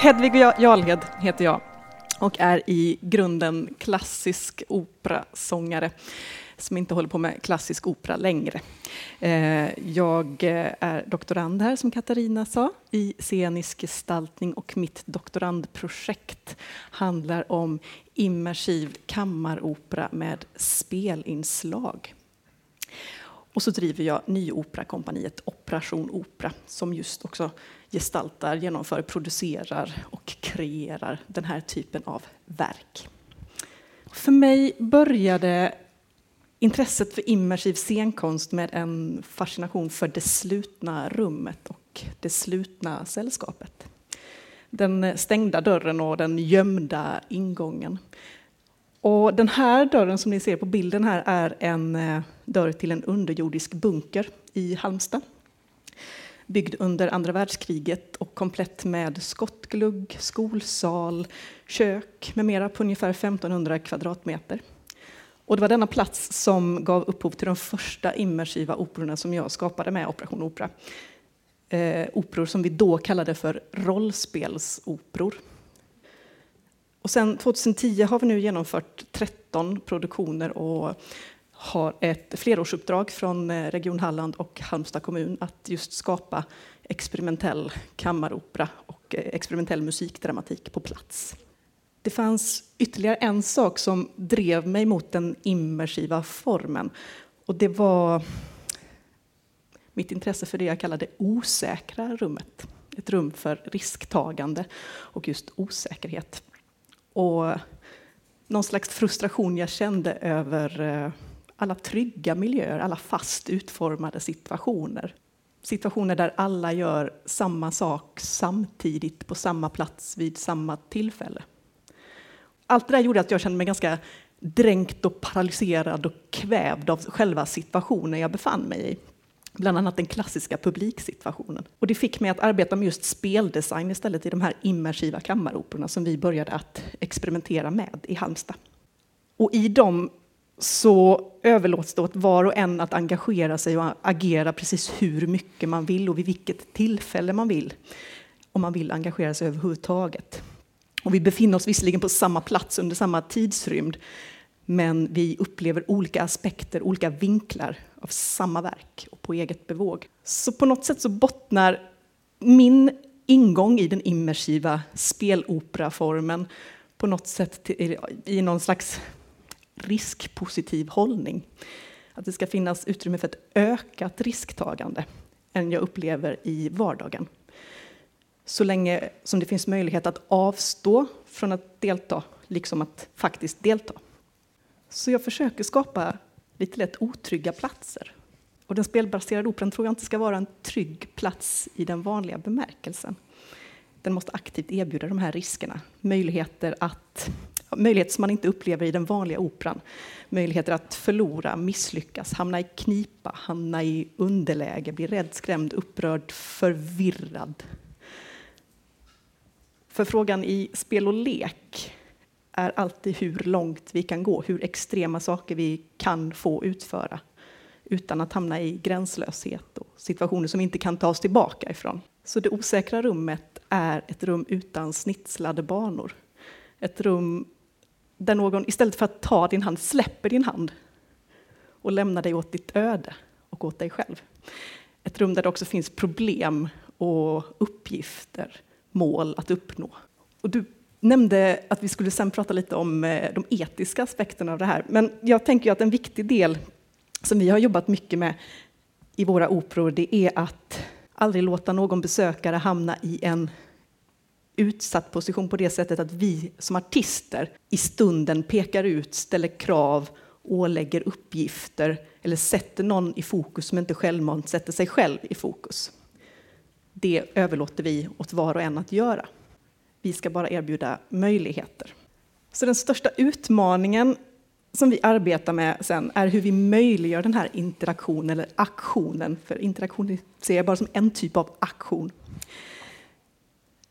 Hedvig Jarlhed heter jag och är i grunden klassisk operasångare som inte håller på med klassisk opera längre. Eh, jag eh, är doktorand här, som Katarina sa, i scenisk gestaltning och mitt doktorandprojekt handlar om immersiv kammaropera med spelinslag. Och så driver jag Nyoperakompaniet Operation Opera som just också gestaltar, genomför, producerar och kreerar den här typen av verk. För mig började intresset för immersiv scenkonst med en fascination för det slutna rummet och det slutna sällskapet. Den stängda dörren och den gömda ingången. Och den här dörren som ni ser på bilden här är en eh, dörr till en underjordisk bunker i Halmstad. Byggd under andra världskriget och komplett med skottglugg, skolsal, kök med mera på ungefär 1500 kvadratmeter. Och det var denna plats som gav upphov till de första immersiva operorna som jag skapade med Operation Opera. Eh, operor som vi då kallade för rollspelsoperor. Och sen 2010 har vi nu genomfört 13 produktioner och har ett flerårsuppdrag från eh, Region Halland och Halmstad kommun att just skapa experimentell kammaropera och eh, experimentell musikdramatik på plats. Det fanns ytterligare en sak som drev mig mot den immersiva formen och det var mitt intresse för det jag kallar det osäkra rummet. Ett rum för risktagande och just osäkerhet. Och någon slags frustration jag kände över eh, alla trygga miljöer, alla fast utformade situationer. Situationer där alla gör samma sak samtidigt på samma plats vid samma tillfälle. Allt det där gjorde att jag kände mig ganska dränkt och paralyserad och kvävd av själva situationen jag befann mig i. Bland annat den klassiska publiksituationen. Och det fick mig att arbeta med just speldesign istället i de här immersiva kammaroperorna som vi började att experimentera med i Halmstad. Och i dem så överlåts det åt var och en att engagera sig och agera precis hur mycket man vill och vid vilket tillfälle man vill. Om man vill engagera sig överhuvudtaget. Och vi befinner oss visserligen på samma plats under samma tidsrymd men vi upplever olika aspekter, olika vinklar av samma verk och på eget bevåg. Så på något sätt så bottnar min ingång i den immersiva speloperaformen på något sätt i någon slags riskpositiv hållning. Att det ska finnas utrymme för ett ökat risktagande än jag upplever i vardagen. Så länge som det finns möjlighet att avstå från att delta, liksom att faktiskt delta. Så jag försöker skapa lite lätt otrygga platser. Och den spelbaserade operan tror jag inte ska vara en trygg plats i den vanliga bemärkelsen. Den måste aktivt erbjuda de här riskerna, möjligheter att möjligheter som man inte upplever i den vanliga operan. Möjligheter att förlora, misslyckas, hamna i knipa, hamna i underläge, bli rädd, skrämd, upprörd, förvirrad. För frågan i spel och lek är alltid hur långt vi kan gå, hur extrema saker vi kan få utföra utan att hamna i gränslöshet och situationer som vi inte kan ta oss tillbaka ifrån. Så det osäkra rummet är ett rum utan snitslade banor. Ett rum där någon istället för att ta din hand släpper din hand och lämnar dig åt ditt öde och åt dig själv. Ett rum där det också finns problem och uppgifter, mål att uppnå. Och du nämnde att vi skulle sen prata lite om eh, de etiska aspekterna av det här. Men jag tänker att en viktig del som vi har jobbat mycket med i våra operor, det är att aldrig låta någon besökare hamna i en utsatt position på det sättet att vi som artister i stunden pekar ut, ställer krav, ålägger uppgifter eller sätter någon i fokus som inte självmant sätter sig själv i fokus. Det överlåter vi åt var och en att göra. Vi ska bara erbjuda möjligheter. Så den största utmaningen som vi arbetar med sen är hur vi möjliggör den här interaktionen eller aktionen. För interaktion ser jag bara som en typ av aktion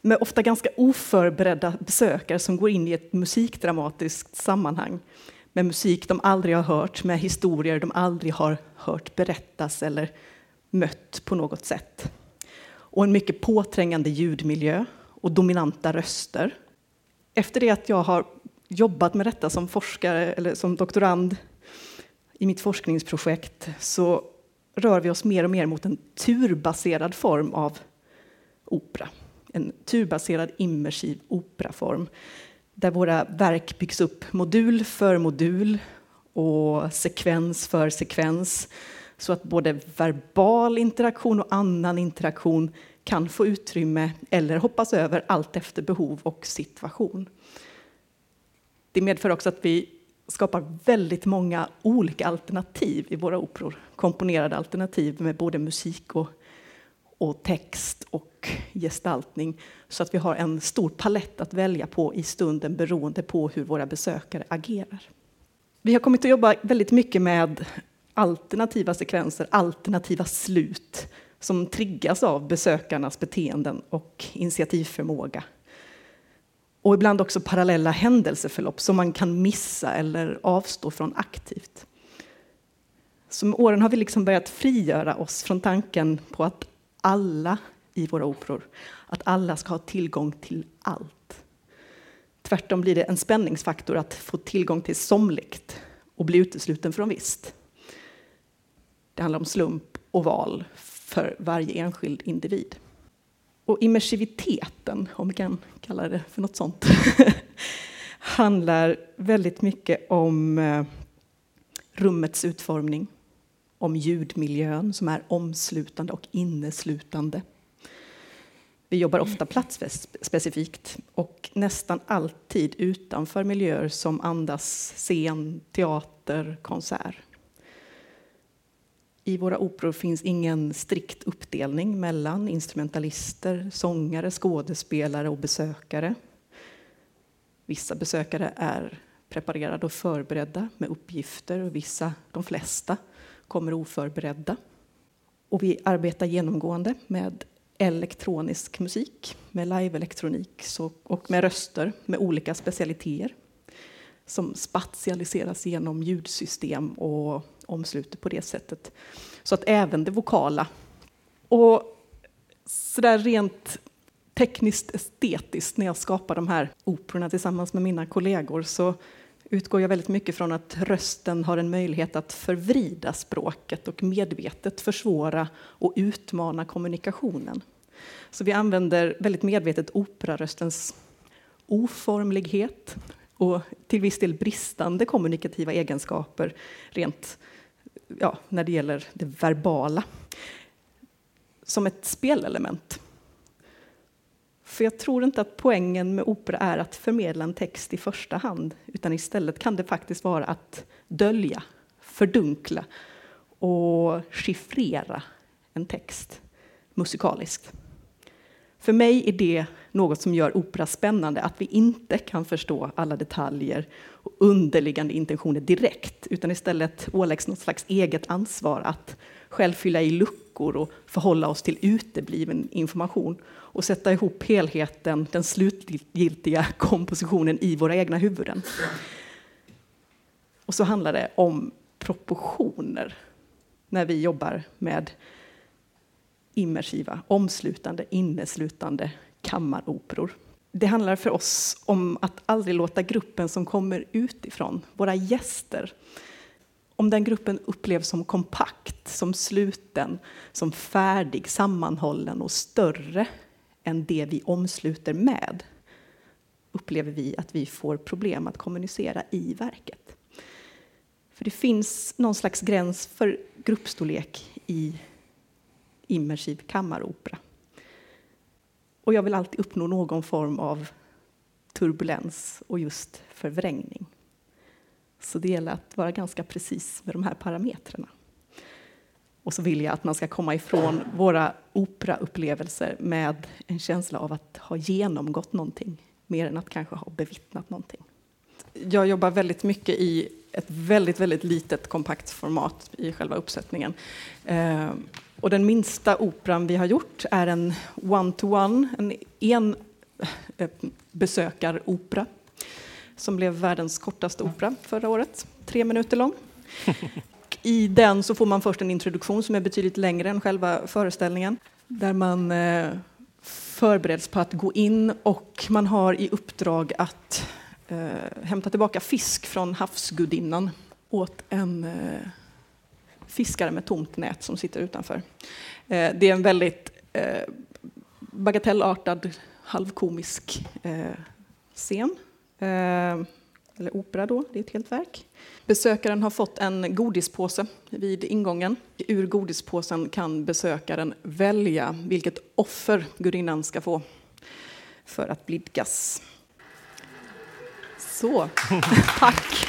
med ofta ganska oförberedda besökare som går in i ett musikdramatiskt sammanhang med musik de aldrig har hört, med historier de aldrig har hört berättas eller mött på något sätt. Och en mycket påträngande ljudmiljö och dominanta röster. Efter det att jag har jobbat med detta som forskare eller som doktorand i mitt forskningsprojekt så rör vi oss mer och mer mot en turbaserad form av opera. En turbaserad immersiv operaform där våra verk byggs upp modul för modul och sekvens för sekvens så att både verbal interaktion och annan interaktion kan få utrymme eller hoppas över allt efter behov och situation. Det medför också att vi skapar väldigt många olika alternativ i våra operor. Komponerade alternativ med både musik och, och text och och gestaltning. Så att vi har en stor palett att välja på i stunden beroende på hur våra besökare agerar. Vi har kommit att jobba väldigt mycket med alternativa sekvenser, alternativa slut som triggas av besökarnas beteenden och initiativförmåga. Och ibland också parallella händelseförlopp som man kan missa eller avstå från aktivt. Så med åren har vi liksom börjat frigöra oss från tanken på att alla i våra operor, att alla ska ha tillgång till allt. Tvärtom blir det en spänningsfaktor att få tillgång till somligt och bli utesluten från visst. Det handlar om slump och val för varje enskild individ. Och immersiviteten, om vi kan kalla det för något sånt, handlar väldigt mycket om eh, rummets utformning, om ljudmiljön som är omslutande och inneslutande. Vi jobbar ofta platsspecifikt och nästan alltid utanför miljöer som andas scen, teater, konsert. I våra operor finns ingen strikt uppdelning mellan instrumentalister, sångare, skådespelare och besökare. Vissa besökare är preparerade och förberedda med uppgifter och vissa, de flesta, kommer oförberedda. Och vi arbetar genomgående med elektronisk musik, med live-elektronik och med röster med olika specialiteter som spatialiseras genom ljudsystem och omsluter på det sättet. Så att även det vokala. Och så där rent tekniskt estetiskt när jag skapar de här operorna tillsammans med mina kollegor så utgår jag väldigt mycket från att rösten har en möjlighet att förvrida språket och medvetet försvåra och utmana kommunikationen. Så vi använder väldigt medvetet operaröstens oformlighet och till viss del bristande kommunikativa egenskaper rent ja, när det gäller det verbala som ett spelelement. För jag tror inte att poängen med opera är att förmedla en text i första hand utan istället kan det faktiskt vara att dölja, fördunkla och chiffrera en text musikaliskt. För mig är det något som gör opera spännande, att vi inte kan förstå alla detaljer och underliggande intentioner direkt, utan istället åläggs något slags eget ansvar att själv fylla i luckor och förhålla oss till utebliven information och sätta ihop helheten, den slutgiltiga kompositionen i våra egna huvuden. Och så handlar det om proportioner när vi jobbar med immersiva, omslutande, inneslutande kammaroperor. Det handlar för oss om att aldrig låta gruppen som kommer utifrån, våra gäster, om den gruppen upplevs som kompakt, som sluten, som färdig, sammanhållen och större än det vi omsluter med, upplever vi att vi får problem att kommunicera i verket. För det finns någon slags gräns för gruppstorlek i immersiv kammaropera. Och jag vill alltid uppnå någon form av turbulens och just förvrängning. Så det gäller att vara ganska precis med de här parametrarna. Och så vill jag att man ska komma ifrån våra operaupplevelser med en känsla av att ha genomgått någonting, mer än att kanske ha bevittnat någonting. Jag jobbar väldigt mycket i ett väldigt, väldigt litet kompakt format i själva uppsättningen. Eh, och den minsta operan vi har gjort är en one-to-one, en en eh, besökaropera som blev världens kortaste opera förra året, tre minuter lång. I den så får man först en introduktion som är betydligt längre än själva föreställningen, där man eh, förbereds på att gå in och man har i uppdrag att eh, hämta tillbaka fisk från havsgudinnan åt en eh, fiskare med tomt nät som sitter utanför. Eh, det är en väldigt eh, bagatellartad, halvkomisk eh, scen. Eller opera då, det är ett helt verk. Besökaren har fått en godispåse vid ingången. Ur godispåsen kan besökaren välja vilket offer gudinnan ska få för att blidkas. Så, tack.